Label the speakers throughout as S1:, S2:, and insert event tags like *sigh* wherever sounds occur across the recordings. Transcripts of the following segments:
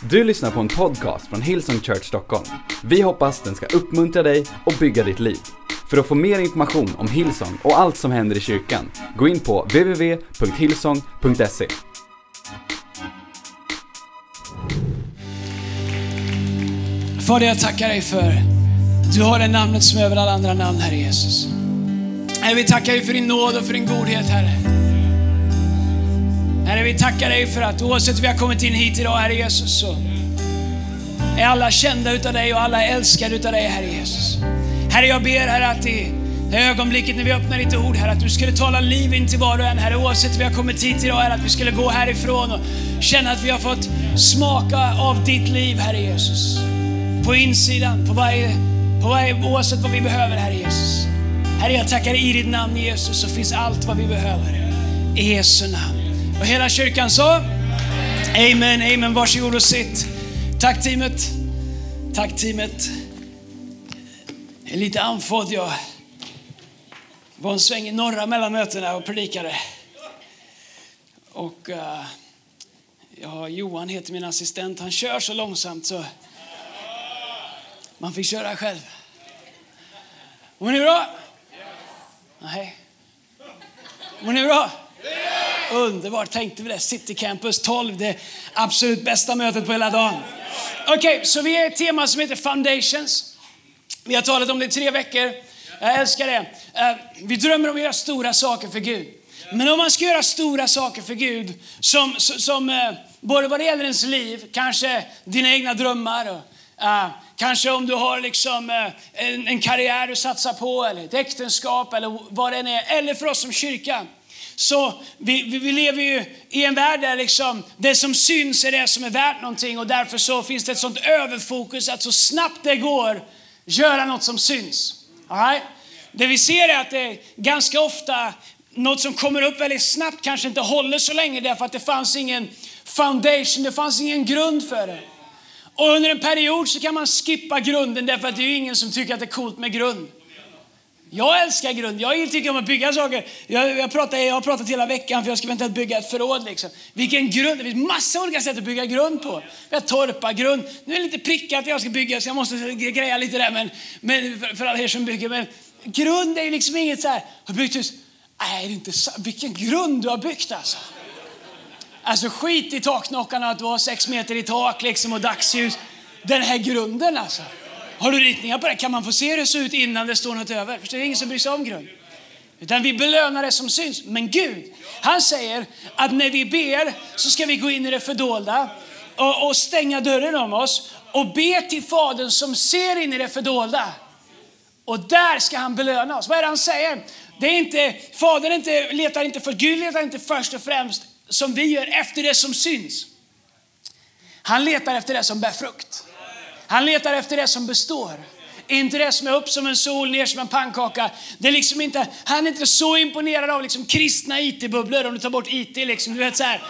S1: Du lyssnar på en podcast från Hillsong Church Stockholm. Vi hoppas den ska uppmuntra dig och bygga ditt liv. För att få mer information om Hillsong och allt som händer i kyrkan, gå in på www.hillsong.se.
S2: Fader, jag tackar dig för du har det namnet som är över alla andra namn, Herre Jesus. Herre, vi tackar dig för din nåd och för din godhet, Herre. Herre, vi tackar dig för att oavsett hur vi har kommit in hit idag, Herre Jesus, så är alla kända utav dig och alla älskade utav dig, Herre Jesus. Herre, jag ber, Herre, att i det ögonblicket när vi öppnar ditt ord, Herre, att du skulle tala liv in till var och en, Herre, oavsett hur vi har kommit hit idag, Herre, att vi skulle gå härifrån och känna att vi har fått smaka av ditt liv, Herre Jesus. På insidan, på varje, på varje, oavsett vad vi behöver, Herre Jesus. Herre, jag tackar i ditt namn Jesus så finns allt vad vi behöver. I Jesu namn. Och hela kyrkan sa? Amen, amen. Varsågod och sitt. Tack teamet. Tack teamet. Jag är lite andfådd. Jag var en sväng i norra mellan mötena och predikade. Och uh, ja, Johan heter min assistent. Han kör så långsamt så man fick köra själv. Mår ni bra? Nej. Mår ni bra? Underbart, tänkte vi det. City Campus 12, det absolut bästa mötet på hela dagen. Okej, okay, så vi är ett tema som heter Foundations. Vi har talat om det i tre veckor. Jag älskar det. Eh, vi drömmer om att göra stora saker för Gud. Men om man ska göra stora saker för Gud, som, som eh, både vad det gäller ens liv, kanske dina egna drömmar, och, uh, kanske om du har liksom, uh, en, en karriär du satsar på, eller ett äktenskap, eller vad det än är, eller för oss som kyrka. Så vi, vi, vi, lever ju i en värld där liksom det som syns är det som är värt någonting och därför så finns det ett sånt överfokus att så snabbt det går göra något som syns. All right? Det vi ser är att det är ganska ofta något som kommer upp väldigt snabbt kanske inte håller så länge därför att det fanns ingen foundation, det fanns ingen grund för det. Och under en period så kan man skippa grunden därför att det är ingen som tycker att det är coolt med grund. Jag älskar grund. Jag tycker om att bygga saker. Jag, jag, pratar, jag har pratat hela veckan för jag ska eventuellt bygga ett förråd. Liksom. Vilken grund? Det finns massa olika sätt att bygga grund på. Vi har torpargrund. Nu är det lite prickat jag ska bygga så jag måste greja lite där men, men för, för alla er som bygger. Men grund är liksom inget så här, har byggt hus? Nej, det är inte så. Vilken grund du har byggt alltså. Alltså skit i taknockarna att du har sex meter i tak liksom och dagsljus. Den här grunden alltså. Har du ritningar på det? Kan man få se hur det ser ut innan det står något över? Förstår, det är ingen som bryr sig om grund. Utan vi belönar det som syns. Men Gud, han säger att när vi ber så ska vi gå in i det fördolda och, och stänga dörren om oss och be till Fadern som ser in i det fördolda. Och där ska han belöna oss. Vad är det han säger? Det är inte, Fadern inte, letar inte för, Gud letar inte först och främst som vi gör efter det som syns. Han letar efter det som bär frukt. Han letar efter det som består. Inte det som är upp som en sol, ner som en pannkaka. Det är liksom inte, han är inte så imponerad av liksom kristna IT-bubblor om du tar bort IT. Liksom. Du vet så här,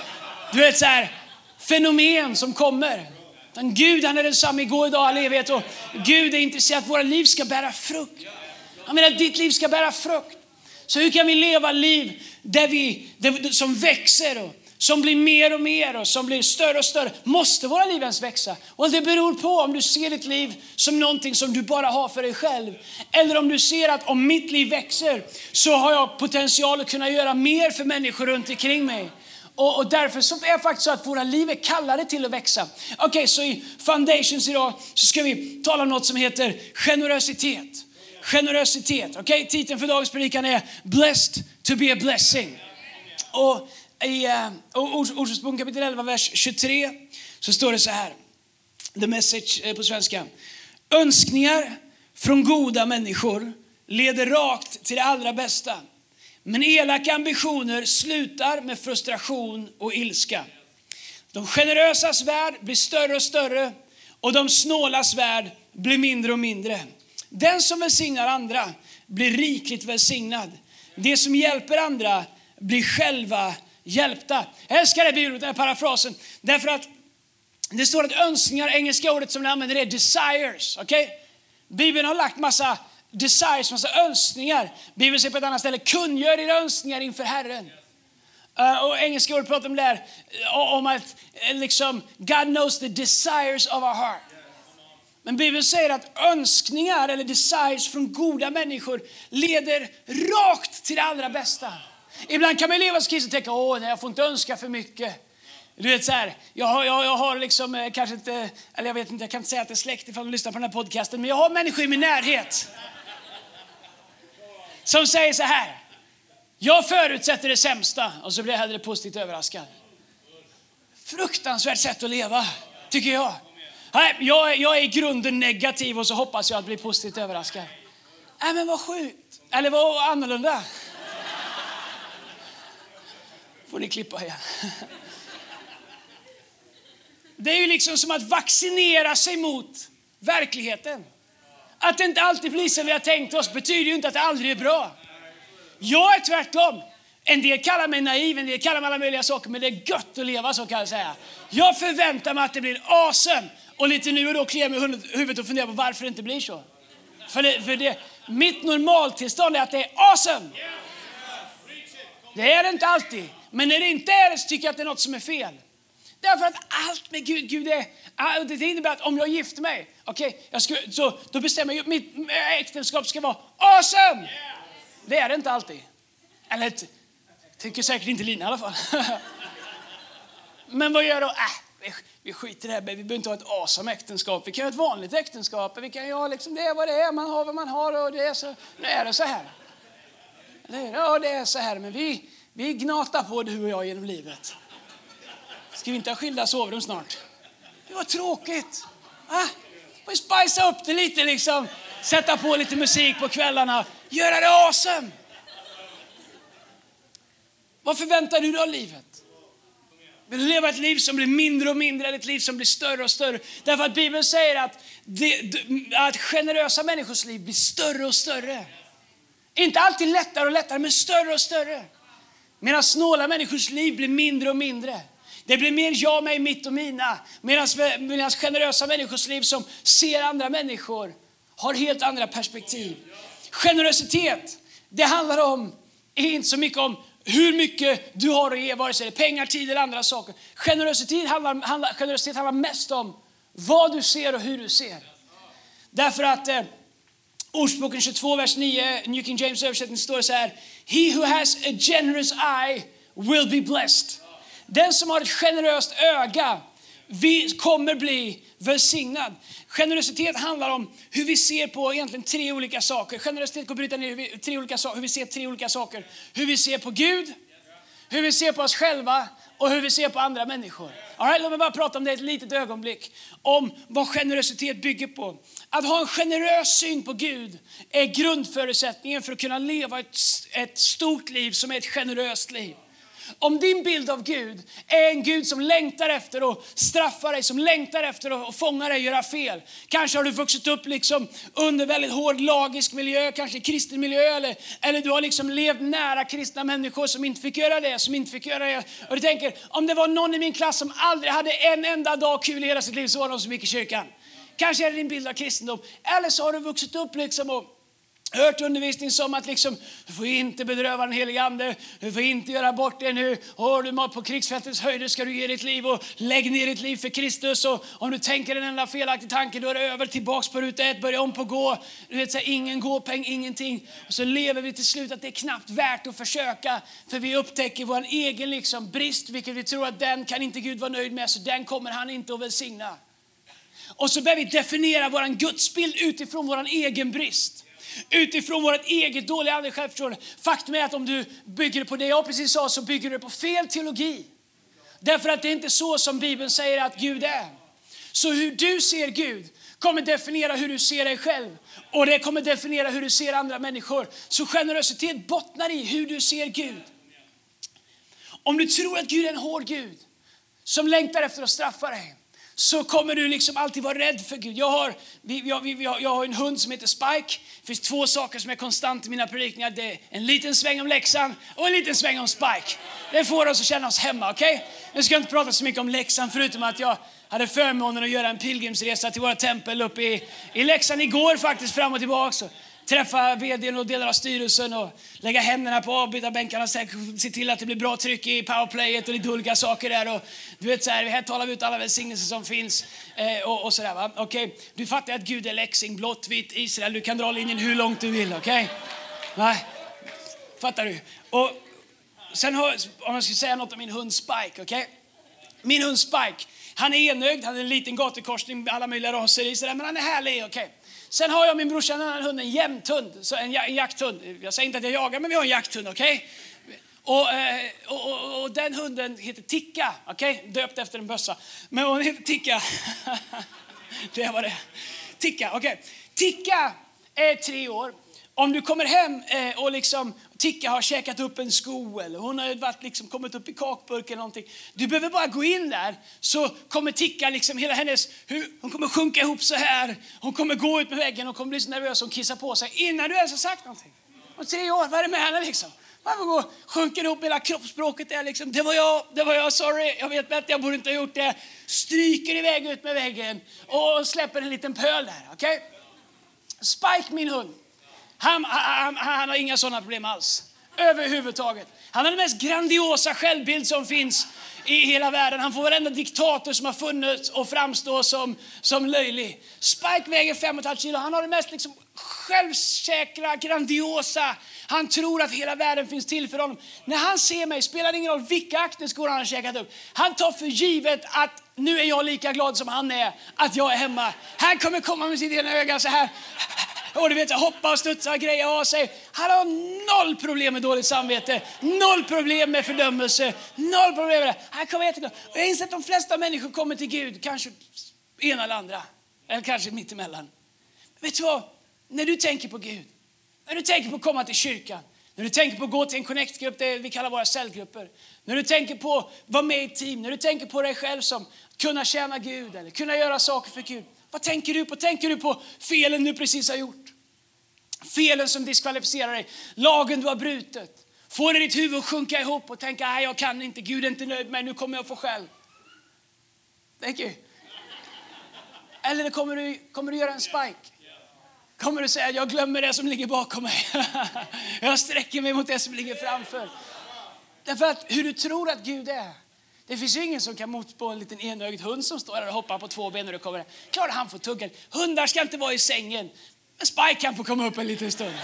S2: du vet så här, fenomen som kommer. Men Gud han är densamma igår, idag, all evighet. Och Gud är intresserad av att våra liv ska bära frukt. Han menar att ditt liv ska bära frukt. Så hur kan vi leva liv där vi, där, som växer och som blir mer och mer och som blir större och större. Måste våra liv ens växa? Och det beror på om du ser ditt liv som någonting som du bara har för dig själv. Eller om du ser att om mitt liv växer så har jag potential att kunna göra mer för människor runt omkring mig. Och, och därför så är det faktiskt så att våra liv är kallade till att växa. Okej, okay, så i Foundations idag så ska vi tala om något som heter generositet. Generositet. Okej, okay? titeln för dagens predikan är Blessed to be a blessing. Och i uh, Ordspråksboken kapitel 11, vers 23 så står det så här. The message eh, på svenska. Önskningar från goda människor leder rakt till det allra bästa. Men elaka ambitioner slutar med frustration och ilska. De generösas värld blir större och större och de snålas värld blir mindre och mindre. Den som välsignar andra blir rikligt välsignad. Det som hjälper andra blir själva hjälpta. Jag älskar det bibelordet, den här parafrasen. Därför att det står att önskningar, engelska ordet som ni använder är desires. Okay? Bibeln har lagt massa desires, massa önskningar. Bibeln säger på ett annat ställe, kungör era önskningar inför Herren. Uh, och engelska ordet pratar om det här, eh, om att eh, liksom, God knows the desires of our heart. Men Bibeln säger att önskningar eller desires från goda människor leder rakt till det allra bästa. Ibland kan man leva som kristen och tänka, åh nej, jag får inte önska för mycket. Du vet så här, jag har, jag, jag har liksom, eh, kanske inte, eller jag vet inte, jag kan inte säga att det är släkt ifall de lyssnar på den här podcasten, men jag har människor i min närhet som säger så här, jag förutsätter det sämsta och så blir jag hellre positivt överraskad. Fruktansvärt sätt att leva, tycker jag. Nej, jag, jag är i grunden negativ och så hoppas jag att bli positivt överraskad. Nej, men vad sjukt. Eller vad annorlunda får ni klippa igen. *laughs* Det är ju liksom som att vaccinera sig mot verkligheten. Att det inte alltid blir som vi har tänkt oss betyder ju inte att det aldrig är bra. Jag är tvärtom. En del kallar mig naiv, en del kallar mig alla möjliga saker, men det är gött att leva så kan jag säga. Jag förväntar mig att det blir awesome och lite nu och då kliar mig i huvudet och funderar på varför det inte blir så. För, det, för det, mitt normaltillstånd är att det är awesome. Det är det inte alltid. Men när det inte är det så tycker jag att det är något som är fel. Därför att allt med Gud, Gud är, det innebär att om jag gifter mig, okay, jag ska, så, då bestämmer jag att mitt äktenskap ska vara awesome. Det är det inte alltid. Eller tycker säkert inte Lina i alla fall. *laughs* Men vad gör då? Äh, vi skiter i det här, vi behöver inte ha ett awesome äktenskap. Vi kan ha ett vanligt äktenskap. Vi kan ha liksom, det är vad det är, man har vad man har och det är så, nu är det så här. Ja, det är så här, men vi, vi gnatar på du och jag genom livet. Ska vi inte ha skilda sovrum snart? Det var tråkigt. Ah, får spicea upp det lite liksom. Sätta på lite musik på kvällarna. Göra det awesome. Vad förväntar du dig av livet? Vill du leva ett liv som blir mindre och mindre eller ett liv som blir större och större? Därför att Bibeln säger att, det, att generösa människors liv blir större och större. Inte alltid lättare och lättare, men större och större. Medan snåla människors liv blir mindre och mindre. Det blir mer jag, mig, mitt och mina. Medan generösa människors liv som ser andra människor har helt andra perspektiv. Generositet, det handlar om, inte så mycket om hur mycket du har att ge, vare sig det är pengar, tid eller andra saker. Generositet handlar, handlar, generositet handlar mest om vad du ser och hur du ser. Därför att eh, Ordspråken 22, vers 9, New King James översättning står det så här. He who has a generous eye will be blessed. Den som har ett generöst öga vi kommer bli välsignad. Generositet handlar om hur vi ser på egentligen tre olika saker. Generositet går att bryta ner hur vi, tre olika, hur vi ser tre olika saker. Hur vi ser på Gud, hur vi ser på oss själva och hur vi ser på andra människor. All right, låt mig bara prata om det ett litet ögonblick. Om vad generositet bygger på. Att ha en generös syn på Gud är grundförutsättningen för att kunna leva ett, ett stort liv som är ett generöst liv. Om din bild av Gud är en Gud som längtar efter att straffa dig, som längtar efter att fånga dig och göra fel. Kanske har du vuxit upp liksom under väldigt hård lagisk miljö, kanske kristen miljö, eller, eller du har liksom levt nära kristna människor som inte fick göra det, som inte fick göra det. Och du tänker, om det var någon i min klass som aldrig hade en enda dag kul i hela sitt liv så var det de som gick i kyrkan. Kanske är det din bild av kristendom. Eller så har du vuxit upp liksom och hört undervisning som att liksom, du får inte bedröva den helige Ande, du får inte göra bort det nu. Har du mat på krigsfältets höjder ska du ge ditt liv och lägg ner ditt liv för Kristus. Och om du tänker en enda felaktig tanke, då är det över, tillbaks på ruta ett, börja om på gå. Du vet, så här, ingen gåpeng, ingenting. Och så lever vi till slut att det är knappt värt att försöka, för vi upptäcker vår egen liksom brist, vilket vi tror att den kan inte Gud vara nöjd med, så den kommer han inte att välsigna. Och så börjar vi definiera vår gudsbild utifrån vår egen brist utifrån vårt eget dåliga andliga självförtroende. Faktum är att om du bygger på det jag precis sa så bygger du på fel teologi. Därför att det är inte så som Bibeln säger att Gud är. Så hur du ser Gud kommer definiera hur du ser dig själv och det kommer definiera hur du ser andra människor. Så generositet bottnar i hur du ser Gud. Om du tror att Gud är en hård Gud som längtar efter att straffa dig så kommer du liksom alltid vara rädd för Gud. Jag har, jag, jag, jag har en hund som heter Spike. Det finns två saker som är konstant i mina predikningar. Det är en liten sväng om läxan och en liten sväng om Spike. Det får oss att känna oss hemma. okej? Okay? Nu ska jag inte prata så mycket om läxan förutom att jag hade förmånen att göra en pilgrimsresa till våra tempel uppe i, i Leksand igår faktiskt fram och tillbaka träffa vdn och delar av styrelsen och lägga händerna på avbytarbänkarna och se till att det blir bra tryck i powerplayet och lite olika saker där. Och, du vet så här, här talar vi ut alla välsignelser som finns eh, och, och sådär va. Okej, Okay. Du fattar att Gud är läxing, blått, vitt, Israel. Du kan dra linjen hur långt du vill, okej? Okay? Fattar du? Och sen har, om jag ska säga något om min hund Spike, okej? Okay? Min hund Spike, han är enögd, han är en liten gatukorsning med alla möjliga raser i, sådär, men han är härlig, okej? Sen har jag min brorsa en annan hund, en jämthund, så en, en jakthund. Jag säger inte att jag jagar, men vi har en jakthund. Okay? Och, eh, och, och, och, den hunden heter Ticka. Okay? Döpt efter en bössa. Men hon heter Ticka. *laughs* det var det. Ticka, okej. Okay. Ticka är tre år. Om du kommer hem eh, och liksom Ticka har käkat upp en sko eller hon har varit liksom kommit upp i kakburk eller någonting. Du behöver bara gå in där så kommer Ticka liksom hela hennes, hon kommer sjunka ihop så här. Hon kommer gå ut med väggen och kommer bli så nervös och kissa på sig innan du ens har sagt någonting. Om tre år, vad är det med henne liksom? Man går, sjunker ihop, hela kroppsspråket är liksom, det var jag, det var jag, sorry, jag vet bättre, jag borde inte ha gjort det. Stryker iväg ut med väggen och släpper en liten pöl där, okej? Okay? Spike, min hund, han, han, han har inga sådana problem alls. Överhuvudtaget. Han har den mest grandiosa självbild som finns i hela världen. Han får varenda diktator som har funnits och framstå som, som löjlig. Spike väger 5,5 kilo. Han har det mest liksom självsäkra, grandiosa. Han tror att hela världen finns till för honom. När han ser mig spelar det ingen roll vilka akterskor han har käkat upp. Han tar för givet att nu är jag lika glad som han är att jag är hemma. Han kommer komma med sitt ena öga så här och du vet, hoppa och studsa och greja av sig. Han har noll problem med dåligt samvete, noll problem med fördömelse, noll problem med det. Han kommer jätteglad. Och jag inser att de flesta människor kommer till Gud, kanske ena eller andra, eller kanske mittemellan. Men vet du vad? När du tänker på Gud, när du tänker på att komma till kyrkan, när du tänker på att gå till en connect-grupp, det vi kallar våra cellgrupper. När du tänker på att vara med i ett team, när du tänker på dig själv som kunna tjäna Gud eller kunna göra saker för Gud. Vad tänker du på? Tänker du på felen du precis har gjort? Felen som diskvalificerar dig, lagen du har brutit. Får det ditt huvud att sjunka ihop och tänka, nej jag kan inte, Gud är inte nöjd med mig, nu kommer jag få skäll. Thank you. Eller kommer du, kommer du göra en spike? Kommer du säga, jag glömmer det som ligger bakom mig. *laughs* jag sträcker mig mot det som ligger framför. Därför att hur du tror att Gud är, det finns ju ingen som kan motspå en liten enögd hund som står där och hoppar på två ben och det kommer. Klart han får tuggen. Hundar ska inte vara i sängen. Men Spike kan få komma upp en liten stund.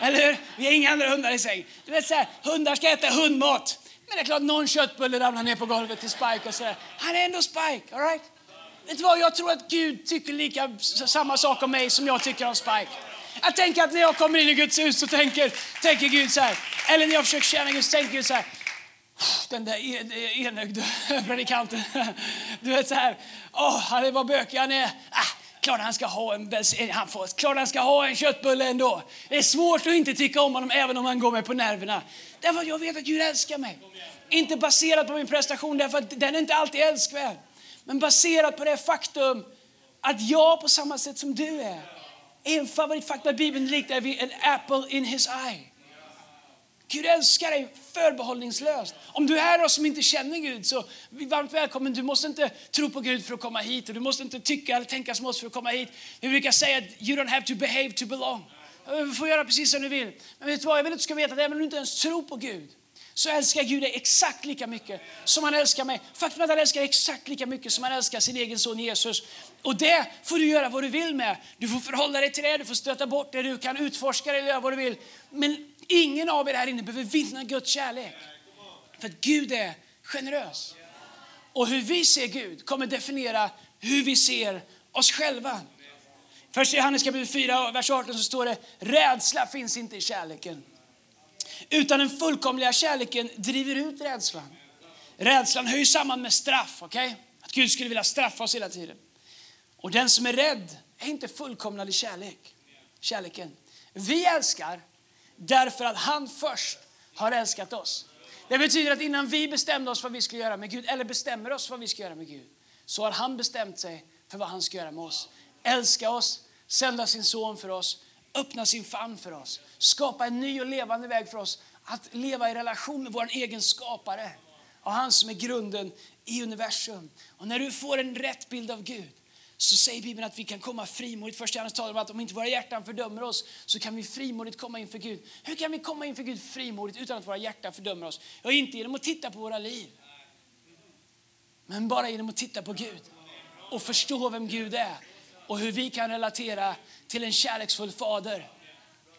S2: Eller hur? Vi har inga andra hundar i säng. Du vet så här, hundar ska äta hundmat. Men det är klart någon köttbulle ramlar ner på golvet till Spike och säger, han är ändå Spike, all right? Vet du vad, jag tror att Gud tycker lika, samma sak om mig som jag tycker om Spike. Jag tänker att när jag kommer in i Guds hus så tänker, tänker Gud så här, eller när jag försöker tjäna Gud så tänker Gud så här, den där enögde *laughs* predikanten. Du vet så här, åh, han är vad bökig han är. Ah, klart han ska ha en, eh, han får, klart han ska ha en köttbulle ändå. Det är svårt att inte tycka om honom även om han går mig på nerverna. Därför att jag vet att Gud älskar mig. Inte baserat på min prestation, därför att den är inte alltid älskvärd. Men baserat på det faktum att jag på samma sätt som du är, är en favoritfaktor. i Bibeln liknar vi en apple in his eye. Gud älskar dig förbehållningslöst. Om du är här som inte känner Gud så varmt välkommen. Du måste inte tro på Gud för att komma hit och du måste inte tycka eller tänka som oss för att komma hit. Vi brukar säga att you don't have to behave to belong. Du får göra precis som du vill. Men vet du vad, jag vill att du ska veta att även om du inte ens tror på Gud så älskar Gud dig exakt lika mycket som han älskar mig. Faktum är att han älskar exakt lika mycket som han älskar sin egen son Jesus. Och det får du göra vad du vill med. Du får förhålla dig till det, du får stöta bort det, du kan utforska det eller göra vad du vill. Men ingen av er här inne behöver vinna Guds kärlek. För att Gud är generös. Och hur vi ser Gud kommer definiera hur vi ser oss själva. Först i Johannes kapitel 4, vers 18 så står det, rädsla finns inte i kärleken. Utan den fullkomliga kärleken driver ut rädslan. Rädslan hör ju samman med straff, okej? Okay? Att Gud skulle vilja straffa oss hela tiden. Och den som är rädd är inte fullkomnad i kärlek. kärleken. Vi älskar därför att han först har älskat oss. Det betyder att innan vi bestämde oss för vad vi ska göra med Gud, eller bestämmer oss för vad vi ska göra med Gud, så har han bestämt sig för vad han ska göra med oss. Älska oss, sända sin son för oss, öppna sin famn för oss, skapa en ny och levande väg för oss att leva i relation med vår egen skapare och han som är grunden i universum. Och när du får en rätt bild av Gud så säger Bibeln att vi kan komma frimodigt. Första Johannes talar om att om inte våra hjärtan fördömer oss så kan vi frimodigt komma inför Gud. Hur kan vi komma inför Gud frimodigt utan att våra hjärtan fördömer oss? Ja, inte genom att titta på våra liv. Men bara genom att titta på Gud och förstå vem Gud är och hur vi kan relatera till en kärleksfull fader.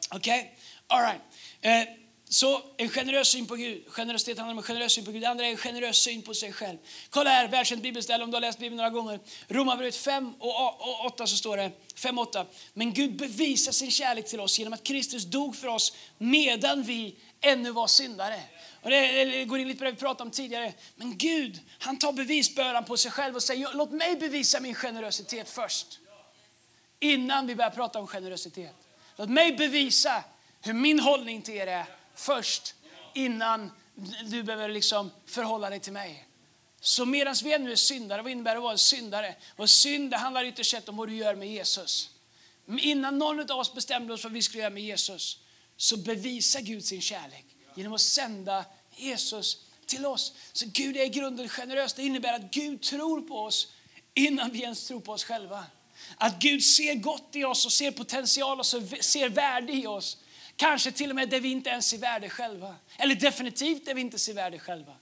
S2: Okej? Okay? All right. Eh, så en generös syn på Gud, generositet handlar om en generös syn på Gud. Det andra är en generös syn på sig själv. Kolla här, välkänt bibelställe om du har läst Bibeln några gånger. Romarbrevet 5 och 8 så står det, 5 8. Men Gud bevisar sin kärlek till oss genom att Kristus dog för oss medan vi ännu var syndare. Och det går in lite på det vi pratade om tidigare. Men Gud, han tar bevisbördan på sig själv och säger, låt mig bevisa min generositet först. Innan vi börjar prata om generositet. Låt mig bevisa hur min hållning till er är först innan du behöver liksom förhålla dig till mig. Så medan vi ännu är syndare, vad innebär det att vara en syndare? Och synd det handlar ytterst sett om vad du gör med Jesus. Innan någon av oss bestämde oss för vad vi skulle göra med Jesus så bevisar Gud sin kärlek genom att sända Jesus till oss. Så Gud är i grunden generös. Det innebär att Gud tror på oss innan vi ens tror på oss själva. Att Gud ser gott i oss och ser potential och ser värde i oss. Kanske till och med där vi inte ens är värde själva. Eller definitivt där vi inte ser värde själva.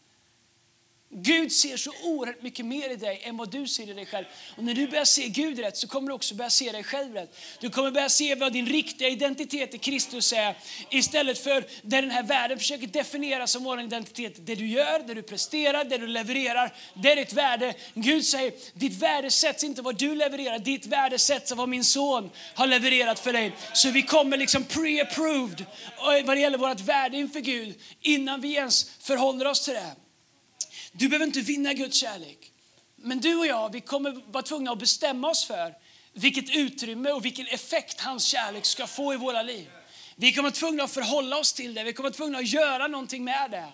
S2: Gud ser så oerhört mycket mer i dig än vad du ser i dig själv. Och när du börjar se Gud rätt så kommer du också börja se dig själv rätt. Du kommer börja se vad din riktiga identitet i Kristus är. Istället för det den här världen försöker definiera som vår identitet. Det du gör, det du presterar, det du levererar. Det är ditt värde. Gud säger, ditt värde sätts inte vad du levererar. Ditt värde sätts av vad min son har levererat för dig. Så vi kommer liksom pre-approved eh, vad det gäller vårt värde inför Gud innan vi ens förhåller oss till det. Du behöver inte vinna Guds kärlek. Men du och jag, vi kommer vara tvungna att bestämma oss för vilket utrymme och vilken effekt hans kärlek ska få i våra liv. Vi kommer vara tvungna att förhålla oss till det, vi kommer vara tvungna att göra någonting med det.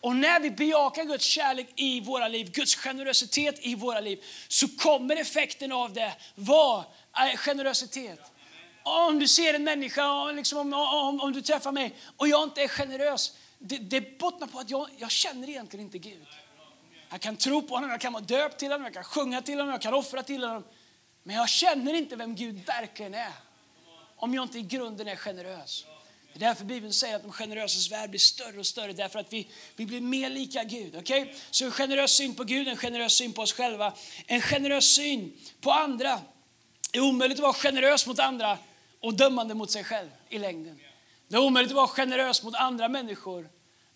S2: Och när vi bejakar Guds kärlek i våra liv, Guds generositet i våra liv, så kommer effekten av det vara eh, generositet. Om du ser en människa, liksom om, om, om, du träffar mig och jag inte är generös, det, det bottnar på att jag, jag känner egentligen inte Gud. Jag kan tro på honom, jag kan vara döpt till honom, jag kan sjunga till honom, jag kan offra till honom. Men jag känner inte vem Gud verkligen är. Om jag inte i grunden är generös. Det är därför Bibeln säger att de generösas värld blir större och större. Därför att vi, vi blir mer lika Gud. Okay? Så en generös syn på Gud, en generös syn på oss själva. En generös syn på andra. Det är omöjligt att vara generös mot andra och dömande mot sig själv i längden. Det är omöjligt att vara generös mot andra människor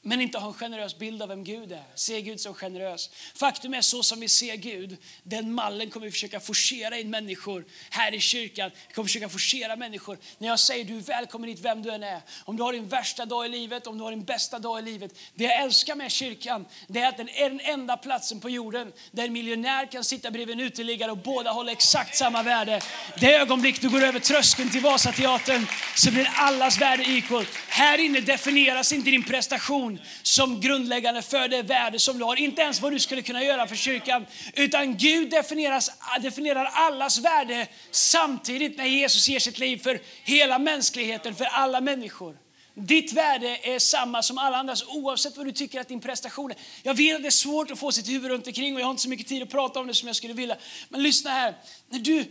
S2: men inte ha en generös bild av vem Gud är. Se Gud som generös. Faktum är så som vi ser Gud, den mallen kommer vi försöka forcera in människor här i kyrkan. Vi kommer försöka forcera människor. När jag säger du är välkommen hit vem du än är. Om du har din värsta dag i livet, om du har din bästa dag i livet. Det jag älskar med kyrkan, det är att den är den enda platsen på jorden där en miljonär kan sitta bredvid en uteliggare och båda håller exakt samma värde. Det ögonblick du går över tröskeln till Vasateatern så blir allas värde equal. Här inne definieras inte din prestation person som grundläggande för det värde som du har. Inte ens vad du skulle kunna göra för kyrkan. Utan Gud definieras, definierar allas värde samtidigt när Jesus ger sitt liv för hela mänskligheten, för alla människor. Ditt värde är samma som alla andras oavsett vad du tycker att din prestation är. Jag vet att det är svårt att få sitt huvud runt omkring och jag har inte så mycket tid att prata om det som jag skulle vilja. Men lyssna här. När du,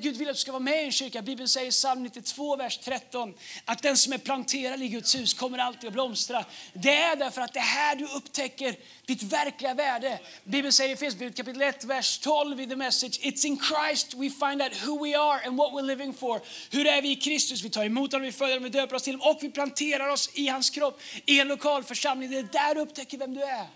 S2: Gud vill att du ska vara med i en kyrka. Bibeln säger i psalm 92, vers 13 att den som är planterad i Guds hus kommer alltid att blomstra. Det är därför att det är här du upptäcker ditt verkliga värde. Bibeln säger i Efesierbrevet kapitel 1, vers 12 i the message. It's in Christ we find out who we are and what we're living for. Hur är vi i Kristus? Vi tar emot honom, vi följer honom, vi döper oss till honom och vi planterar oss i hans kropp i en lokalförsamling. Det är där du upptäcker vem du är.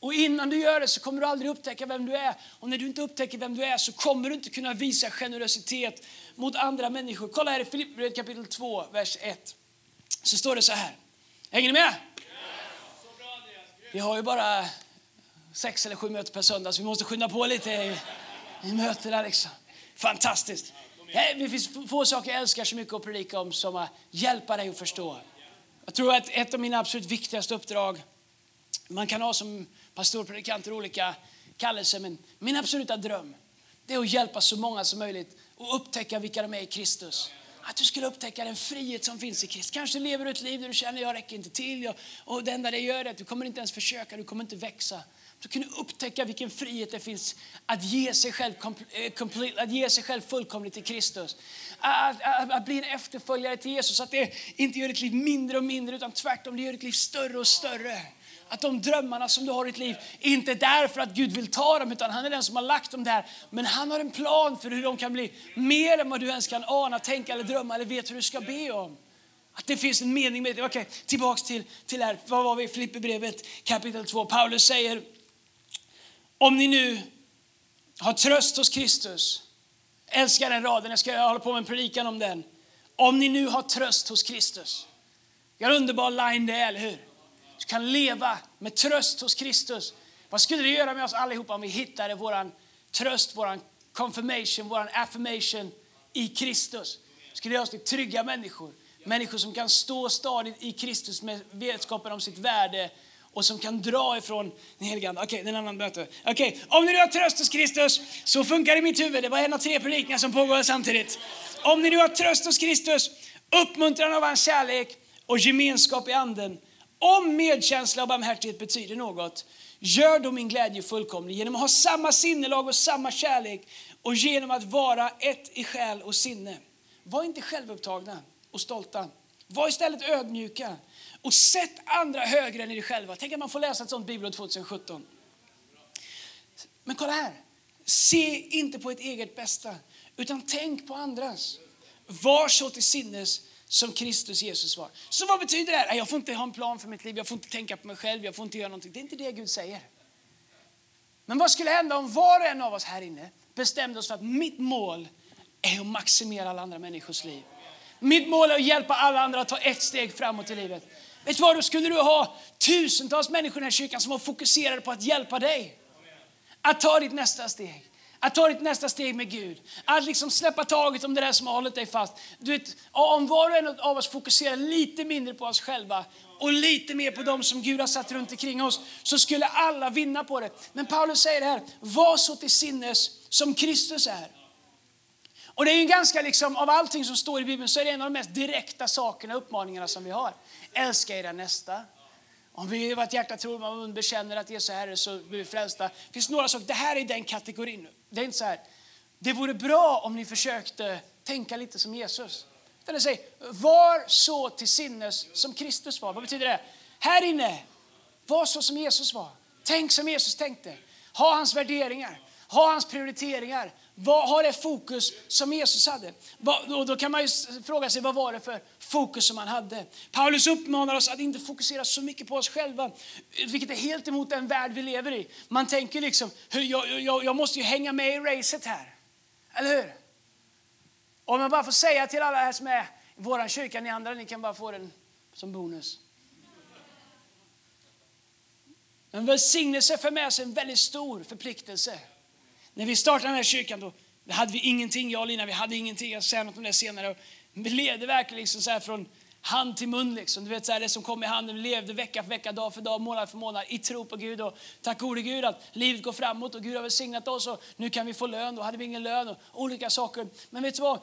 S2: Och innan du gör det så kommer du aldrig upptäcka vem du är. Och när du inte upptäcker vem du är så kommer du inte kunna visa generositet mot andra människor. Kolla här i Filipperbrevet kapitel 2, vers 1. Så står det så här. Hänger ni med? Vi har ju bara sex eller sju möten per söndag så vi måste skynda på lite i, i mötena. Liksom. Fantastiskt. Det finns få saker jag älskar så mycket att predika om som att hjälpa dig att förstå. Jag tror att ett av mina absolut viktigaste uppdrag, man kan ha som pastor, pastorpredikanter olika kallelser, men min absoluta dröm det är att hjälpa så många som möjligt att upptäcka vilka de är i Kristus. Att du skulle upptäcka den frihet som finns i Kristus. Kanske lever du ett liv där du känner jag räcker inte till. Och det enda det gör är att du kommer inte ens försöka, du kommer inte växa så kan du upptäcka vilken frihet det finns att ge sig själv, eh, complete, att ge sig själv fullkomligt till Kristus. Att, att, att, bli en efterföljare till Jesus, att det inte gör ditt liv mindre och mindre utan tvärtom, det gör ditt liv större och större. Att de drömmarna som du har i ditt liv inte är där för att Gud vill ta dem, utan han är den som har lagt dem där. Men han har en plan för hur de kan bli mer än vad du ens kan ana, tänka eller drömma eller vet hur du ska be om. Att det finns en mening med det. Okej, tillbaks till, till här, vad var vi? Filipperbrevet kapitel 2. Paulus säger, om ni nu har tröst hos Kristus, älskar den raden, jag ska hålla på med en predikan om den. Om ni nu har tröst hos Kristus. Det är en underbar line det, eller hur? Du kan leva med tröst hos Kristus. Vad skulle det göra med oss allihopa om vi hittade vår tröst, vår confirmation, vår affirmation i Kristus? Det skulle göra oss till trygga människor. Människor som kan stå stadigt i Kristus med vetskapen om sitt värde och som kan dra ifrån den helige Ande. Okej, okay, en annan möte. Okej, okay. om ni nu har tröst hos Kristus, så funkar det i mitt huvud. Det var en av tre predikningar som pågår samtidigt. Om ni nu har tröst hos Kristus, uppmuntran av hans kärlek och gemenskap i anden. Om medkänsla och barmhärtighet betyder något, gör då min glädje fullkomlig genom att ha samma sinnelag och samma kärlek och genom att vara ett i själ och sinne. Var inte självupptagna och stolta. Var istället ödmjuka och sätt andra högre än er själva. Tänk att man får läsa ett sånt bibelord 2017. Men kolla här. Se inte på ett eget bästa, utan tänk på andras. Var så till sinnes som Kristus Jesus var. Så vad betyder det här? Jag får inte ha en plan för mitt liv, jag får inte tänka på mig själv, jag får inte göra någonting. Det är inte det Gud säger. Men vad skulle hända om var och en av oss här inne bestämde oss för att mitt mål är att maximera alla andra människors liv. Mitt mål är att hjälpa alla andra att ta ett steg framåt i livet. Vet du vad, då skulle du ha tusentals människor i den här kyrkan som var fokuserade på att hjälpa dig. Att ta ditt nästa steg. Att ta ditt nästa steg med Gud. Att liksom släppa taget om det där som har hållit dig fast. Du vet, om var och en av oss fokuserar lite mindre på oss själva och lite mer på dem som Gud har satt runt omkring oss så skulle alla vinna på det. Men Paulus säger det här, var så till sinnes som Kristus är. Och det är ju ganska liksom, av allting som står i Bibeln så är det en av de mest direkta sakerna, uppmaningarna som vi har. Älska era nästa. Om vi i vårt hjärta tror och mun bekänner att Jesus är Herre så blir vi frälsta. Det finns några saker, det här är den kategorin. Det är inte så här, det vore bra om ni försökte tänka lite som Jesus. Utan det säger, var så till sinnes som Kristus var. Vad betyder det? Här inne, var så som Jesus var. Tänk som Jesus tänkte. Ha hans värderingar, ha hans prioriteringar, vad har det fokus som Jesus hade? Och då kan man ju fråga sig vad var det för fokus som han hade. Paulus uppmanar oss att inte fokusera så mycket på oss själva, vilket är helt emot den värld vi lever i. Man tänker liksom, jag, jag, jag måste ju hänga med i racet här. Eller hur? Om jag bara får säga till alla här som är i vår kyrka, ni andra, ni kan bara få den som bonus. En välsignelse för med sig en väldigt stor förpliktelse. När vi startade den här kyrkan då, då hade vi ingenting, jag och Lina, vi hade ingenting. Jag ska säga något om det senare. Vi levde verkligen liksom så från hand till mun. Liksom. Du vet, så här, det som kom i handen. Vi levde vecka för vecka, dag för dag, månad för månad i tro på Gud. Och tack gode Gud att livet går framåt och Gud har välsignat oss och nu kan vi få lön. Då hade vi ingen lön och olika saker. Men vet du vad?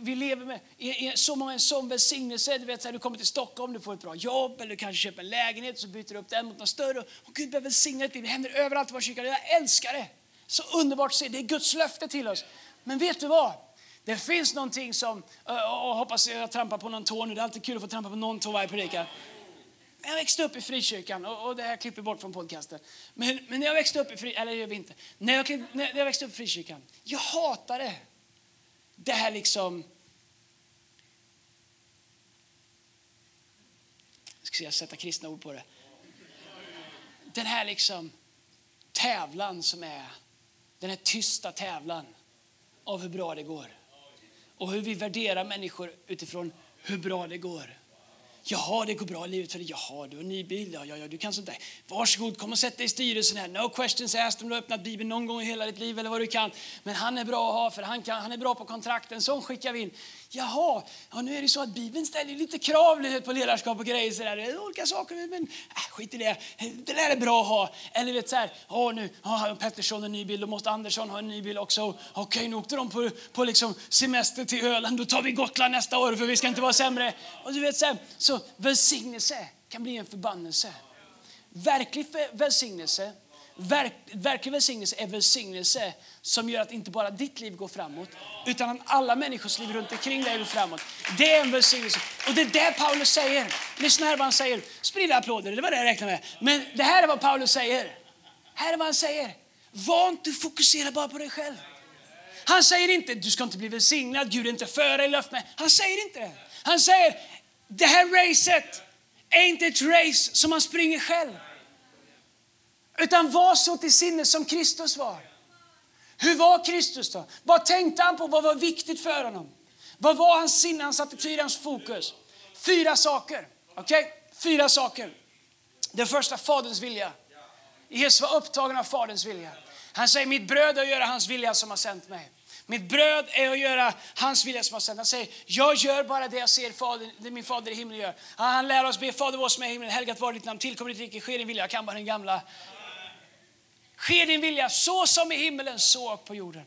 S2: Vi lever med i, i så många en sån välsignelse. Du, vet, så här, du kommer till Stockholm, du får ett bra jobb eller du kanske köper en lägenhet så byter du upp den mot något större. Och Gud behöver välsigna ditt liv. Det händer överallt i vår kyrka. Jag älskar det. Så underbart att se. Det är Guds löfte till oss. Men vet du vad? Det finns någonting som, och hoppas jag trampar på någon tå nu, det är alltid kul att få trampa på någon tå varje predikan. Jag växte upp i frikyrkan, och det här klipper bort från podcasten. Men, men när jag växte upp i frikyrkan, eller gör vi inte. När jag, när jag växte upp i frikyrkan, jag hatade det här liksom... Jag ska sätta kristna ord på det. Den här liksom tävlan som är den här tysta tävlan av hur bra det går. Och hur vi värderar människor utifrån hur bra det går. Jaha, det går bra i livet för dig. Jaha, du har en ny bil. Ja, ja, ja, du kan sånt där. Varsågod, kom och sätt dig i styrelsen här. No questions asked om du har öppnat Bibeln någon gång i hela ditt liv eller vad du kan. Men han är bra att ha för han, kan, han är bra på kontrakten. Sån skickar vi in. Jaha, ja, nu är det så att Bibeln ställer lite krav på ledarskap och grejer. Så där. Olika saker, men äh, skit i det. Det där är bra att ha. Eller vet så här, åh, nu har Pettersson en ny bil, då måste Andersson ha en ny bil också. Okej, nu åkte de på, på liksom semester till Öland, då tar vi Gotland nästa år för vi ska inte vara sämre. Och du vet så, här, så välsignelse kan bli en förbannelse. Verklig välsignelse verk, verklig välsignelse är välsignelse som gör att inte bara ditt liv går framåt, utan att alla människors liv runt omkring dig går framåt. Det är en välsignelse. Och det är det Paulus säger. Lyssna här vad han säger. Sprid applåder, det var det jag räknade med. Men det här är vad Paulus säger. Här är vad han säger. Var inte fokusera bara på dig själv. Han säger inte du ska inte bli välsignad, Gud är inte för dig, löft Han säger inte det. Han säger det här racet är inte ett race som man springer själv. Utan var så till sinnes som Kristus var. Hur var Kristus då? Vad tänkte han på? Vad var viktigt för honom? Vad var hans sinne, hans attityd, hans fokus? Fyra saker. Okej? Okay? Fyra saker. Den första, Faderns vilja. Jesus var upptagen av Faderns vilja. Han säger, mitt bröd är att göra hans vilja som har sänt mig. Mitt bröd är att göra hans vilja som har sänt. Han säger, jag gör bara det jag ser fader, det min fader i himlen gör. Han lär oss be, Fader vår som är i himlen, helgat var ditt namn, tillkommer ditt rike, sker din vilja. Jag kan bara den gamla. Ske din vilja, så som i himmelen, så på jorden.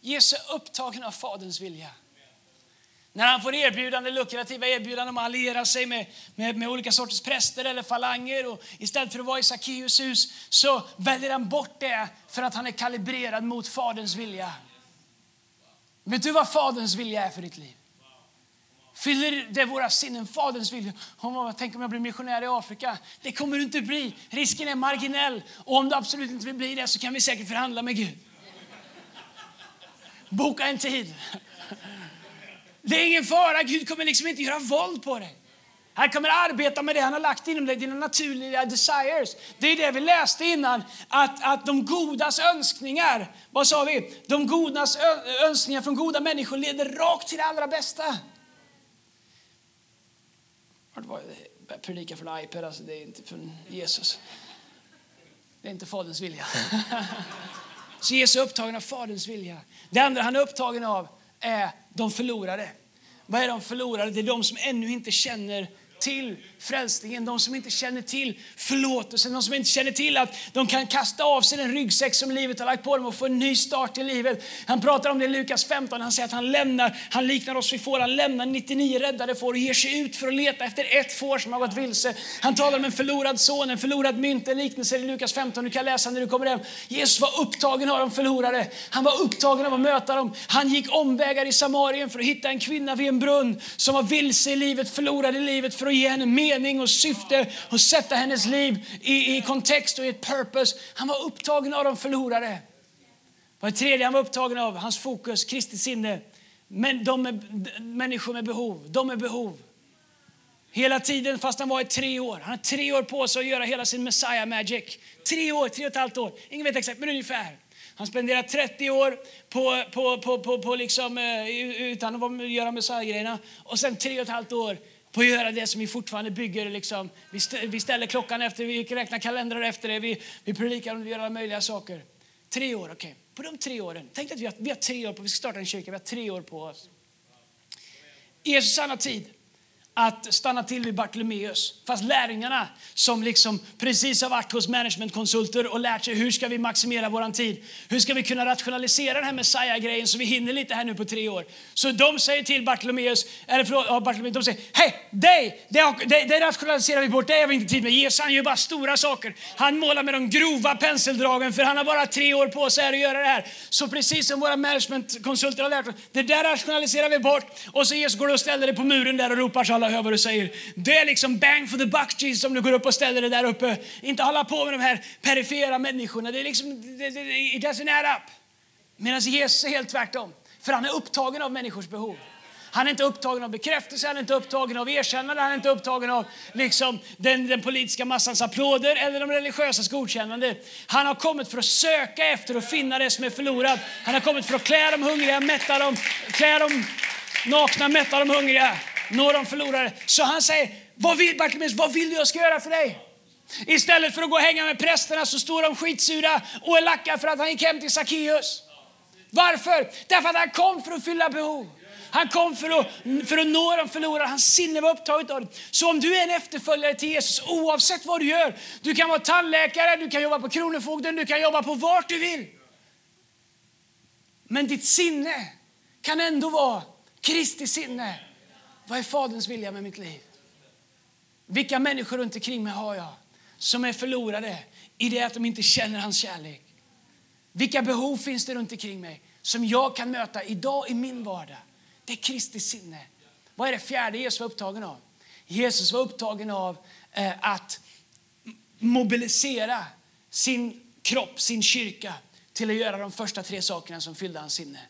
S2: Jesus är upptagen av Faderns vilja. När han får erbjudande, lukrativa erbjudanden om att alliera sig med, med, med, olika sorters präster eller falanger och istället för att vara i Sackeus hus så väljer han bort det för att han är kalibrerad mot Faderns vilja. Vet du vad Faderns vilja är för ditt liv? Fyller det våra sinnen, Faderns vilja? Oh, tänk om jag blir missionär i Afrika? Det kommer du inte bli. Risken är marginell. Och om du absolut inte vill bli det så kan vi säkert förhandla med Gud. Boka en tid. Det är ingen fara, Gud kommer liksom inte göra våld på dig. Han kommer arbeta med det han har lagt inom dig, dina naturliga desires. Det är det vi läste innan, att, att de godas önskningar, vad sa vi? De godas önskningar från goda människor leder rakt till det allra bästa. Jag predikar från iPad, alltså det är inte från Jesus. Det är inte Faderns vilja. *laughs* Så Jesus är upptagen av Faderns vilja. Det andra han är upptagen av är de förlorade. Vad är de förlorade? Det är de som ännu inte känner till frälsningen, de som inte känner till förlåtelsen, de som inte känner till att de kan kasta av sig den ryggsäck som livet har lagt på dem och få en ny start i livet. Han pratar om det i Lukas 15, han säger att han lämnar, han liknar oss vid får, han lämnar 99 räddade får och ger sig ut för att leta efter ett får som har gått vilse. Han talar om en förlorad son, en förlorad mynt, en liknelse i Lukas 15, du kan läsa när du kommer hem. Jesus var upptagen av de förlorade, han var upptagen av att möta dem. Han gick omvägar i Samarien för att hitta en kvinna vid en brunn som var vilse i livet, förlorad i livet, för att ge henne mer mening och syfte och sätta hennes liv i, i kontext och i ett purpose. Han var upptagen av de förlorade. Vad det tredje han var upptagen av, hans fokus, Kristi sinne. Men de är människor med behov, de är behov. Hela tiden, fast han var i tre år. Han har tre år på sig att göra hela sin Messiah Magic. Tre år, tre och ett halvt år. Ingen vet exakt, men ungefär. Han spenderar 30 år på, på, på, på, på liksom, eh, utan att göra Messiah-grejerna. Och sen tre och ett halvt år på att göra det som vi fortfarande bygger. Liksom. Vi, ställer klockan efter, vi räknar kalendrar efter det, vi, vi predikar om vi gör alla möjliga saker. Tre år, okej. Okay. På de tre åren, tänk att vi har, vi har tre år på vi ska starta en kyrka, vi har tre år på oss. I Jesu sanna tid att stanna till vid Bartolomeus. Fast lärjungarna som liksom precis har varit hos managementkonsulter och lärt sig hur ska vi maximera vår tid. Hur ska vi kunna rationalisera den här Messiah-grejen så vi hinner lite här nu på tre år. Så de säger till Bartolomeus, eller förlåt, ja, Bartolomeus, de säger hej, dig, det, det, det rationaliserar vi bort, det har vi inte tid med. Jesus han gör bara stora saker. Han målar med de grova penseldragen för han har bara tre år på sig att göra det här. Så precis som våra managementkonsulter har lärt oss, det där rationaliserar vi bort. Och så Jesus går och ställer det på muren där och ropar så alla alla hör vad du säger. Det är liksom bang for the buck Jesus om du går upp och ställer dig där uppe. Inte hålla på med de här perifera människorna. Det är liksom, det, det, it doesn't add up. Medan Jesus är helt tvärtom. För han är upptagen av människors behov. Han är inte upptagen av bekräftelse, han är inte upptagen av erkännande, han är inte upptagen av liksom, den, den politiska massans applåder eller de religiösas godkännande. Han har kommit för att söka efter och finna det som är förlorat. Han har kommit för att klä de hungriga, mätta dem, klä dem nakna, mätta de hungriga nå de förlorade. Så han säger, vad vill, Bartimeus, vad vill du jag ska göra för dig? Istället för att gå och hänga med prästerna så står de skitsura och är lacka för att han gick hem till Sackeus. Varför? Därför att han kom för att fylla behov. Han kom för att, för att nå de förlorade. Hans sinne var upptaget av det. Så om du är en efterföljare till Jesus, oavsett vad du gör, du kan vara tandläkare, du kan jobba på Kronofogden, du kan jobba på vart du vill. Men ditt sinne kan ändå vara Kristi sinne. Vad är Faderns vilja med mitt liv? Vilka människor runt omkring mig har jag? som är förlorade i det att de inte känner hans kärlek? Vilka behov finns det runt omkring mig som jag kan möta idag i min vardag? Det är Kristi sinne. Vad är det fjärde Jesus var upptagen av? Jesus var upptagen av eh, att mobilisera sin kropp, sin kyrka till att göra de första tre sakerna som fyllde hans sinne.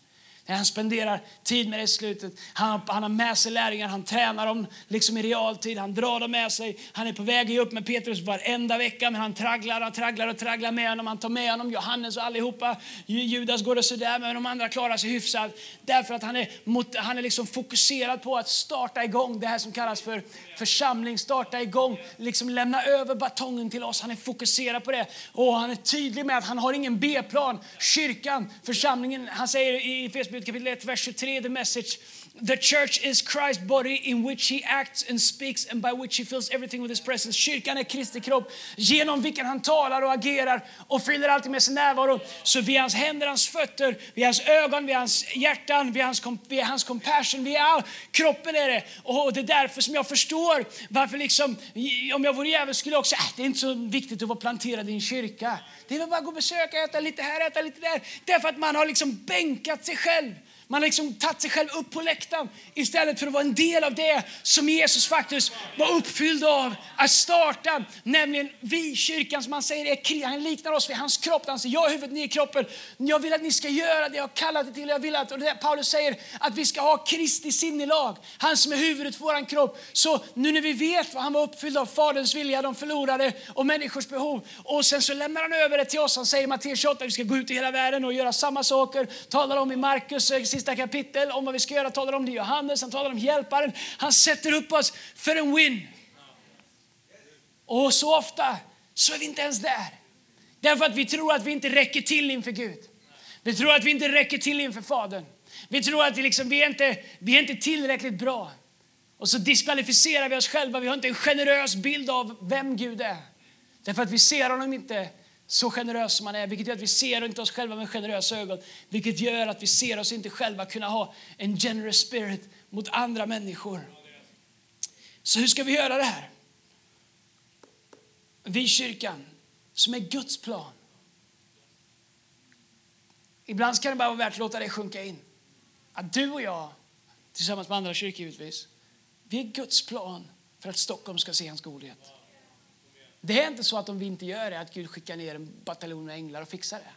S2: Han spenderar tid med det i slutet. Han, han har med sig lärjungar, han tränar dem liksom i realtid, han drar dem med sig. Han är på väg upp med Petrus varenda vecka, men han tragglar och tragglar och tragglar med honom. Han tar med honom Johannes och allihopa. Judas går det sådär, men de andra klarar sig hyfsat. Därför att han är, mot, han är liksom fokuserad på att starta igång det här som kallas för församling, starta igång, liksom lämna över batongen till oss. Han är fokuserad på det. Och han är tydlig med att han har ingen B-plan. Kyrkan, församlingen, han säger i Facebook kapitel 1, vers 23, the message. The church is Christ's body in which he acts and speaks and by which he fills everything with his presence. Kyrkan är Kristi kropp genom vilken han talar och agerar och fyller allting med sin närvaro. Så vi är hans händer, hans fötter, vi är hans ögon, vi är hans hjärtan, vi är hans, vi är hans compassion, vi är all, kroppen är det. Och det är därför som jag förstår varför liksom, om jag vore jävel skulle jag också, säga äh, det är inte så viktigt att vara planterad i en kyrka. Det är väl bara att gå och besöka, äta lite här, äta lite där. Därför att man har liksom bänkat sig själv man har liksom tagit sig själv upp på läktaren istället för att vara en del av det som Jesus faktiskt var uppfylld av att starta. Nämligen vi, kyrkan, som han säger, är, han liknar oss vid hans kropp. Han säger, jag är huvudet, ni är kroppen. Jag vill att ni ska göra det jag har kallat er till. Jag vill att, och det Paulus säger att vi ska ha Kristi sinnelag. Han som är huvudet för vår kropp. Så nu när vi vet vad han var uppfylld av, Faderns vilja, de förlorade och människors behov. Och sen så lämnar han över det till oss. Han säger i Matteus 28 att vi ska gå ut i hela världen och göra samma saker. Talar om i Markus eh, sista kapitel om vad vi ska göra talar om det Johannes, han talar om hjälparen. Han sätter upp oss för en win. Och så ofta så är vi inte ens där. Därför att vi tror att vi inte räcker till inför Gud. Vi tror att vi inte räcker till inför Fadern. Vi tror att vi, liksom, vi, är inte, vi är inte tillräckligt bra. Och så diskvalificerar vi oss själva. Vi har inte en generös bild av vem Gud är. Därför att vi ser honom inte så generös som han är, vilket gör att vi ser inte oss själva med generösa ögon, vilket gör att vi ser oss inte själva kunna ha en generous spirit mot andra människor. Så hur ska vi göra det här? Vi kyrkan, som är Guds plan. Ibland kan det bara vara värt att låta det sjunka in. Att du och jag, tillsammans med andra kyrkor givetvis, vi är Guds plan för att Stockholm ska se hans godhet. Det är inte så att om vi inte gör det, att Gud skickar ner en bataljon med änglar och fixar det.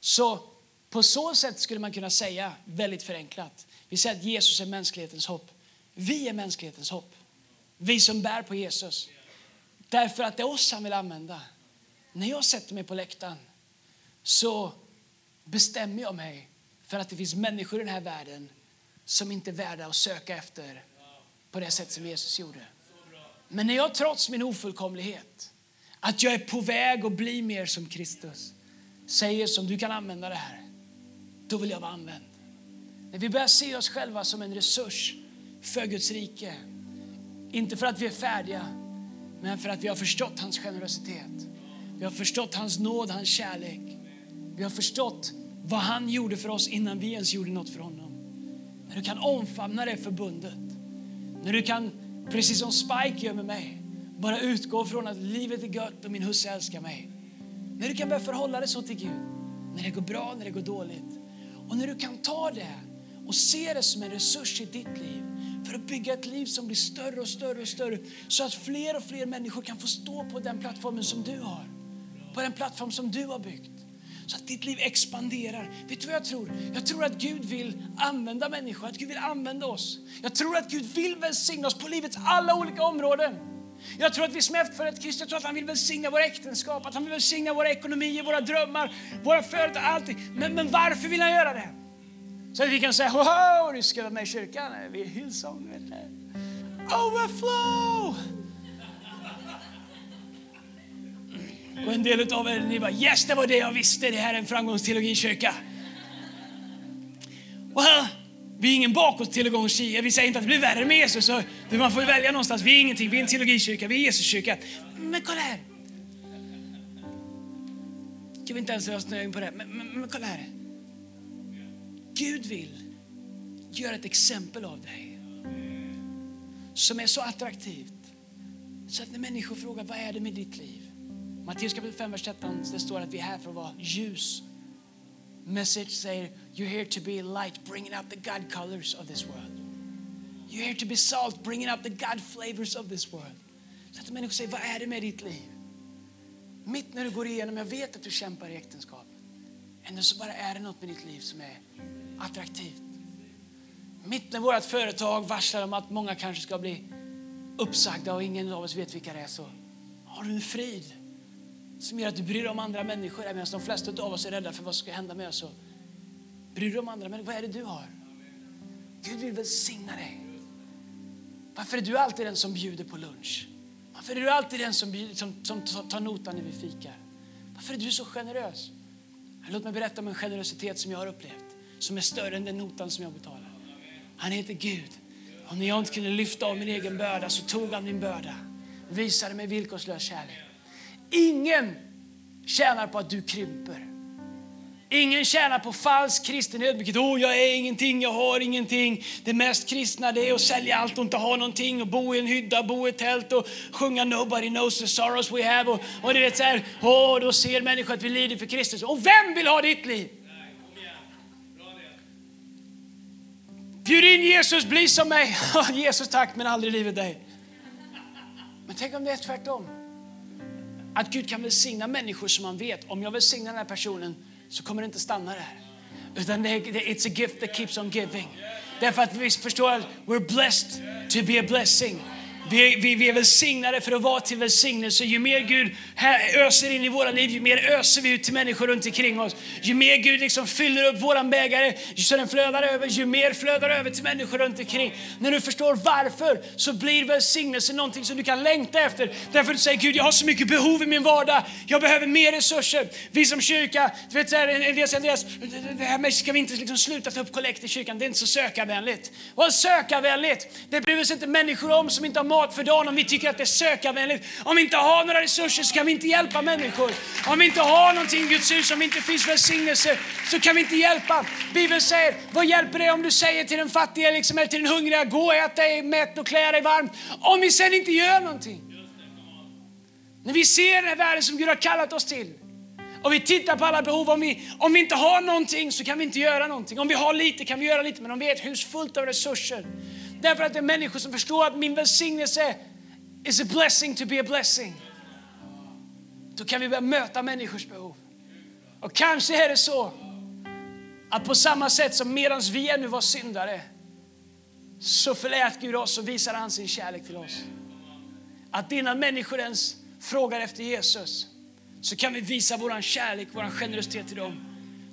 S2: Så på så sätt skulle man kunna säga, väldigt förenklat, vi säger att Jesus är mänsklighetens hopp. Vi är mänsklighetens hopp. Vi som bär på Jesus. Därför att det är oss han vill använda. När jag sätter mig på läktaren så bestämmer jag mig för att det finns människor i den här världen som inte är värda att söka efter på det sätt som Jesus gjorde. Men när jag trots min ofullkomlighet, att jag är på väg att bli mer som Kristus, säger som du kan använda det här, då vill jag vara använd. När vi börjar se oss själva som en resurs för Guds rike, inte för att vi är färdiga, men för att vi har förstått hans generositet. Vi har förstått hans nåd, hans kärlek. Vi har förstått vad han gjorde för oss innan vi ens gjorde något för honom. När du kan omfamna det förbundet, när du kan Precis som Spike gör med mig. Bara utgå från att livet är gött och min husse älskar mig. När du kan börja förhålla dig så till Gud. När det går bra, när det går dåligt. Och när du kan ta det och se det som en resurs i ditt liv för att bygga ett liv som blir större och större och större så att fler och fler människor kan få stå på den plattformen som du har. På den plattform som du har byggt så att ditt liv expanderar. Vet du vad jag tror? Jag tror att Gud vill använda människor, att Gud vill använda oss. Jag tror att Gud vill välsigna oss på livets alla olika områden. Jag tror att vi som efterföljare Kristus, jag tror att han vill välsigna våra äktenskap, att han vill välsigna våra ekonomier, våra drömmar, våra företag, allting. Men, men varför vill han göra det? Så att vi kan säga, wow, du ska vara med i kyrkan, vi är Hillsong. Overflow! Och en del av er ni bara yes, det var det jag visste. Det här är en framgångsteologikyrka. Well, vi är ingen bakåt-teologikyrka. Vi säger inte att det blir värre med Jesus. Så man får välja någonstans. Vi är ingenting. Vi är en teologikyrka. Vi är Jesuskyrka. Men kolla här. Kan vi inte ens snöa in på det? Men, men, men kolla här. Gud vill göra ett exempel av dig som är så attraktivt Så att när människor frågar vad är det med ditt liv? Matteus kapitel 5, vers 13, det står att vi är här för att vara ljus. Message säger, you're here to be light, bringing out the God colors of this world. You're here to be salt, bringing out the God flavors of this world. Så att människor säger, vad är det med ditt liv? Mitt när du går igenom, jag vet att du kämpar i äktenskap. Ändå så bara är det något med ditt liv som är attraktivt. Mitt när vårt företag varslar om att många kanske ska bli uppsagda och ingen av oss vet vilka det är så har du en frid som gör att du bryr dig om andra människor. Medan de flesta av oss är rädda för vad som ska hända med oss. Så bryr dig om andra människor. Vad är det du har? Gud vill välsigna dig. Varför är du alltid den som bjuder på lunch? Varför är du alltid den som, bjuder, som, som tar notan när vi fikar? Varför är du så generös? Låt mig berätta om en generositet som jag har upplevt. Som är större än den notan som jag betalar. Han heter Gud. Och när jag inte kunde lyfta av min egen börda så tog han min börda. Och visade mig villkorslös kärlek. Ingen tjänar på att du krymper. Ingen tjänar på falsk kristen ödmjukhet. Oh, jag är ingenting, jag har ingenting. Det mest kristna det är att sälja allt och inte ha någonting och bo i en hydda, bo i ett tält och sjunga Nobody knows the sorrows we have. Och, och du vet så här, oh, då ser människor att vi lider för Kristus. Och vem vill ha ditt liv? Bjud in Jesus, bli som mig. *laughs* Jesus tack, men aldrig livet dig. Men tänk om det är tvärtom. Att Gud kan välsigna människor som man vet, om jag välsignar den här personen så kommer det inte stanna där. Utan det, it's a gift that keeps on giving. Därför att vi förstår att we're blessed to be a blessing. Vi, vi, vi är välsignade för att vara till välsignelse. Ju mer Gud öser in i våra liv, ju mer öser vi ut till människor runt omkring oss. Ju mer Gud liksom fyller upp våran bägare, så den flödar över, ju mer flödar över till människor runt omkring. När du förstår varför så blir välsignelse någonting som du kan längta efter. Därför du säger Gud, jag har så mycket behov i min vardag. Jag behöver mer resurser. Vi som kyrka, du vet, så här, en del säger det här med, ska vi inte liksom sluta ta upp kollekt i kyrkan? Det är inte så sökarvänligt. Vad sökarvänligt? Det bryr sig inte människor om som inte har mat för dagen om vi tycker att det är sökarvänligt. Om vi inte har några resurser så kan vi inte hjälpa människor. Om vi inte har någonting i Guds hus, om det inte finns välsignelse så kan vi inte hjälpa. Bibeln säger, vad hjälper det om du säger till den fattiga liksom, eller till den hungriga, gå och ät dig mätt och klä dig varmt. Om vi sen inte gör någonting. När vi ser den här världen som Gud har kallat oss till och vi tittar på alla behov. Om vi, om vi inte har någonting så kan vi inte göra någonting. Om vi har lite kan vi göra lite, men om vi är ett hus fullt av resurser Därför att det är människor som förstår att min välsignelse is a blessing to be a blessing. Då kan vi börja möta människors behov. Och kanske är det så att på samma sätt som medan vi ännu var syndare så förlät Gud oss och visade han sin kärlek till oss. Att innan människor ens frågar efter Jesus så kan vi visa vår kärlek, vår generositet till dem.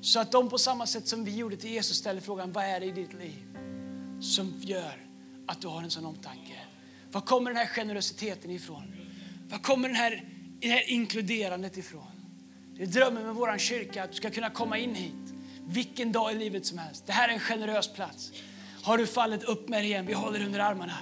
S2: Så att de på samma sätt som vi gjorde till Jesus ställer frågan, vad är det i ditt liv som gör att du har en sån omtanke? Var kommer den här generositeten ifrån? Var kommer den här, det här inkluderandet ifrån? Det är drömmen med vår kyrka, att du ska kunna komma in hit vilken dag i livet som helst. Det här är en generös plats. Har du fallit upp med det igen, vi håller under armarna.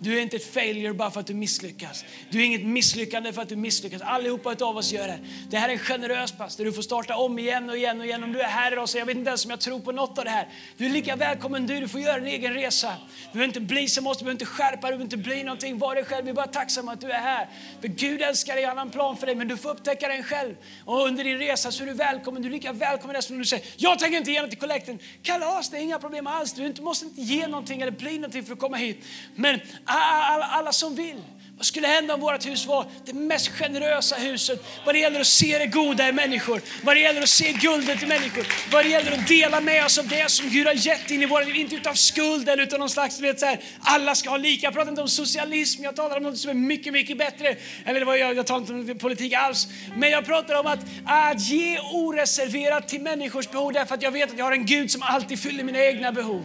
S2: Du är inte ett failure bara för att du misslyckas. Du är inget misslyckande för att du misslyckas. Allihopa av oss gör det. Det här är en generös plats där du får starta om igen och igen och igen. Om du är här idag så jag vet inte ens om jag tror på något av det här. Du är lika välkommen du. Du får göra en egen resa. Du behöver inte bli som oss, du behöver inte skärpa dig, du behöver inte bli någonting. Var dig själv. Vi är bara tacksamma att du är här. För Gud älskar dig, han har en plan för dig. Men du får upptäcka den själv. Och under din resa så är du välkommen. Du är lika välkommen som du säger, jag tänker inte ge något till kollekten. Kalas, det är inga problem alls. Du måste inte ge någonting eller bli någonting för att komma hit. Men Ah, ah, alla, alla som vill. Vad skulle hända om vårt hus var det mest generösa huset vad det gäller att se det goda i människor, vad det gäller att se guldet i människor, vad det gäller att dela med oss av det som Gud har gett in i våra liv, inte utav skuld eller utan någon slags, vet, så här, alla ska ha lika. Jag pratar inte om socialism, jag talar om något som är mycket, mycket bättre. Eller vad jag, jag talar inte om politik alls, men jag pratar om att, att ge oreserverat till människors behov därför att jag vet att jag har en Gud som alltid fyller mina egna behov.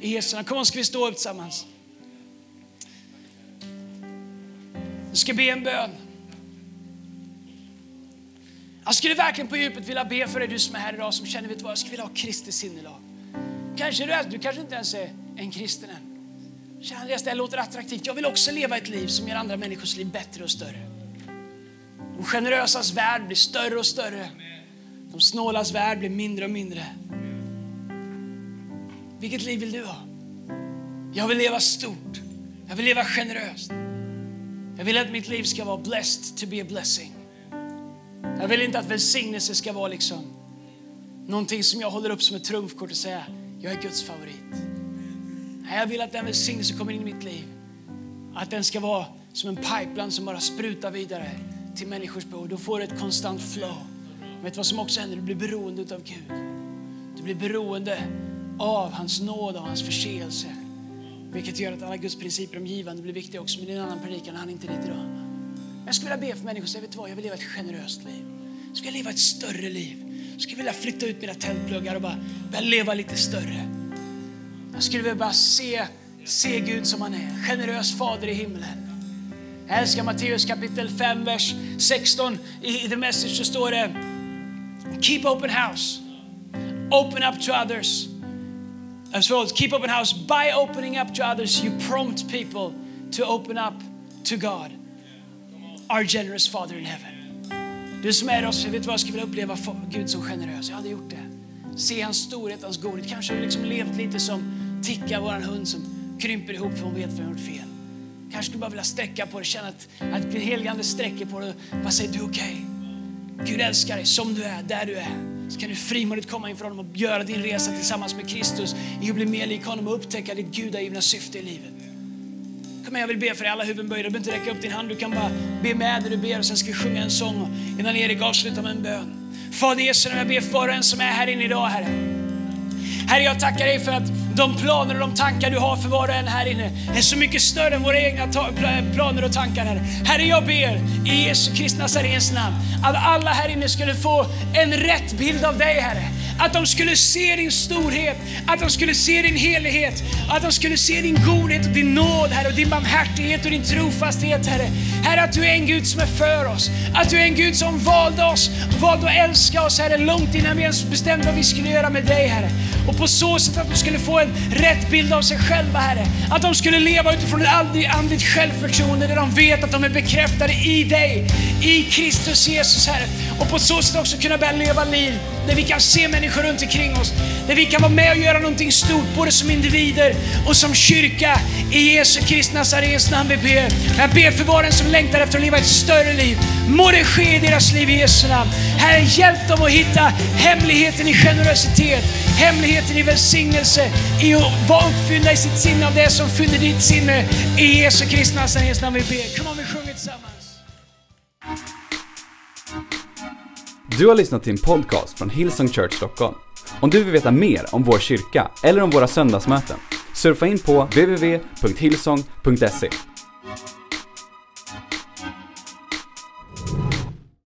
S2: I Jesu namn. Kom on, ska vi stå upp tillsammans? Jag ska be en bön. Jag skulle verkligen på djupet vilja be för dig, du som är här idag, som känner, vet du vad, jag skulle vilja ha Kristi sinnelag. Kanske du, du kanske inte ens är en kristen än. Känner det låter attraktivt. Jag vill också leva ett liv som gör andra människors liv bättre och större. De generösas värld blir större och större. De snålas värld blir mindre och mindre. Vilket liv vill du ha? Jag vill leva stort. Jag vill leva generöst. Jag vill att mitt liv ska vara blessed to be a blessing. Jag vill inte att välsignelse ska vara liksom någonting som jag håller upp som ett trumfkort och säga jag är Guds favorit. Jag vill att den välsignelse kommer in i mitt liv. Att den ska vara som en pipeline som bara sprutar vidare till människors behov. Då får du ett konstant flow. Vet du vad som också händer? Du blir beroende av Gud. Du blir beroende av hans nåd och hans förseelse. Vilket gör att alla Guds principer om givande blir viktiga också. Men det är en annan predikan, han är inte dit idag. Jag skulle vilja be för människor säga, vet du vad, jag vill leva ett generöst liv. Jag skulle vilja leva ett större liv. Jag skulle vilja flytta ut mina tältpluggar och bara börja leva lite större. Jag skulle vilja bara se, se Gud som han är. Generös fader i himlen. Jag älskar Matteus kapitel 5, vers 16. I the message så står det Keep open house. Open up to others. As well, keep open house. By opening up to others, you prompt people to open up to God, our generous Father in heaven. Du som är oss, vet vad jag skulle vilja uppleva Gud som generös. Jag hade gjort det. Se hans storhet, hans godhet. Kanske har vi liksom levt lite som Ticka, vår hund som krymper ihop för hon vet vad hon gjort fel. Kanske skulle bara vilja sträcka på det, känna att, att heligande sträcker på det. Vad säger du okej? Okay. Gud älskar dig som du är, där du är. Så kan du frimodigt komma inför honom och göra din resa tillsammans med Kristus i att bli mer lik honom och upptäcka ditt gudagivna syfte i livet. Kom igen, jag vill be för dig. Alla huvuden böjda. Du behöver inte räcka upp din hand. Du kan bara be med när du ber och sen ska vi sjunga en sång innan Erik avslutar med en bön. Fader Jesus, jag ber för var och en som är här inne idag, Herre. Herre, jag tackar dig för att de planer och de tankar du har för var och en här inne är så mycket större än våra egna planer och tankar, Herre. Herre, jag ber i Jesu Kristi Nazarens namn att alla här inne skulle få en rätt bild av dig, Herre. Att de skulle se din storhet, att de skulle se din helighet, att de skulle se din godhet och din nåd, Herre, och din barmhärtighet och din trofasthet, Herre. Herre, att du är en Gud som är för oss, att du är en Gud som valde oss, valde att älska oss, Herre, långt innan vi ens bestämde vad vi skulle göra med dig, Herre. Och på så sätt att du skulle få en rätt bild av sig själva, Herre. Att de skulle leva utifrån ett andligt självförtroende där de vet att de är bekräftade i dig, i Kristus Jesus, Herre. Och på så sätt också kunna börja leva liv där vi kan se människor runt omkring oss, där vi kan vara med och göra någonting stort, både som individer och som kyrka. I Jesu Kristi Nazarens namn vi ber. Jag ber för var en som längtar efter att leva ett större liv. Må det ske i deras liv i Jesu namn. Herre, hjälp dem att hitta hemligheten i generositet, hemligheten i välsignelse, i att vara uppfyllda i sitt sinne av det som fyller ditt sinne. I Jesu Kristi Nazarens namn vi ber. Kom om vi sjunger tillsammans.
S1: Du har lyssnat till en podcast från Hillsong Church Stockholm. Om du vill veta mer om vår kyrka eller om våra söndagsmöten, surfa in på www.hillsong.se.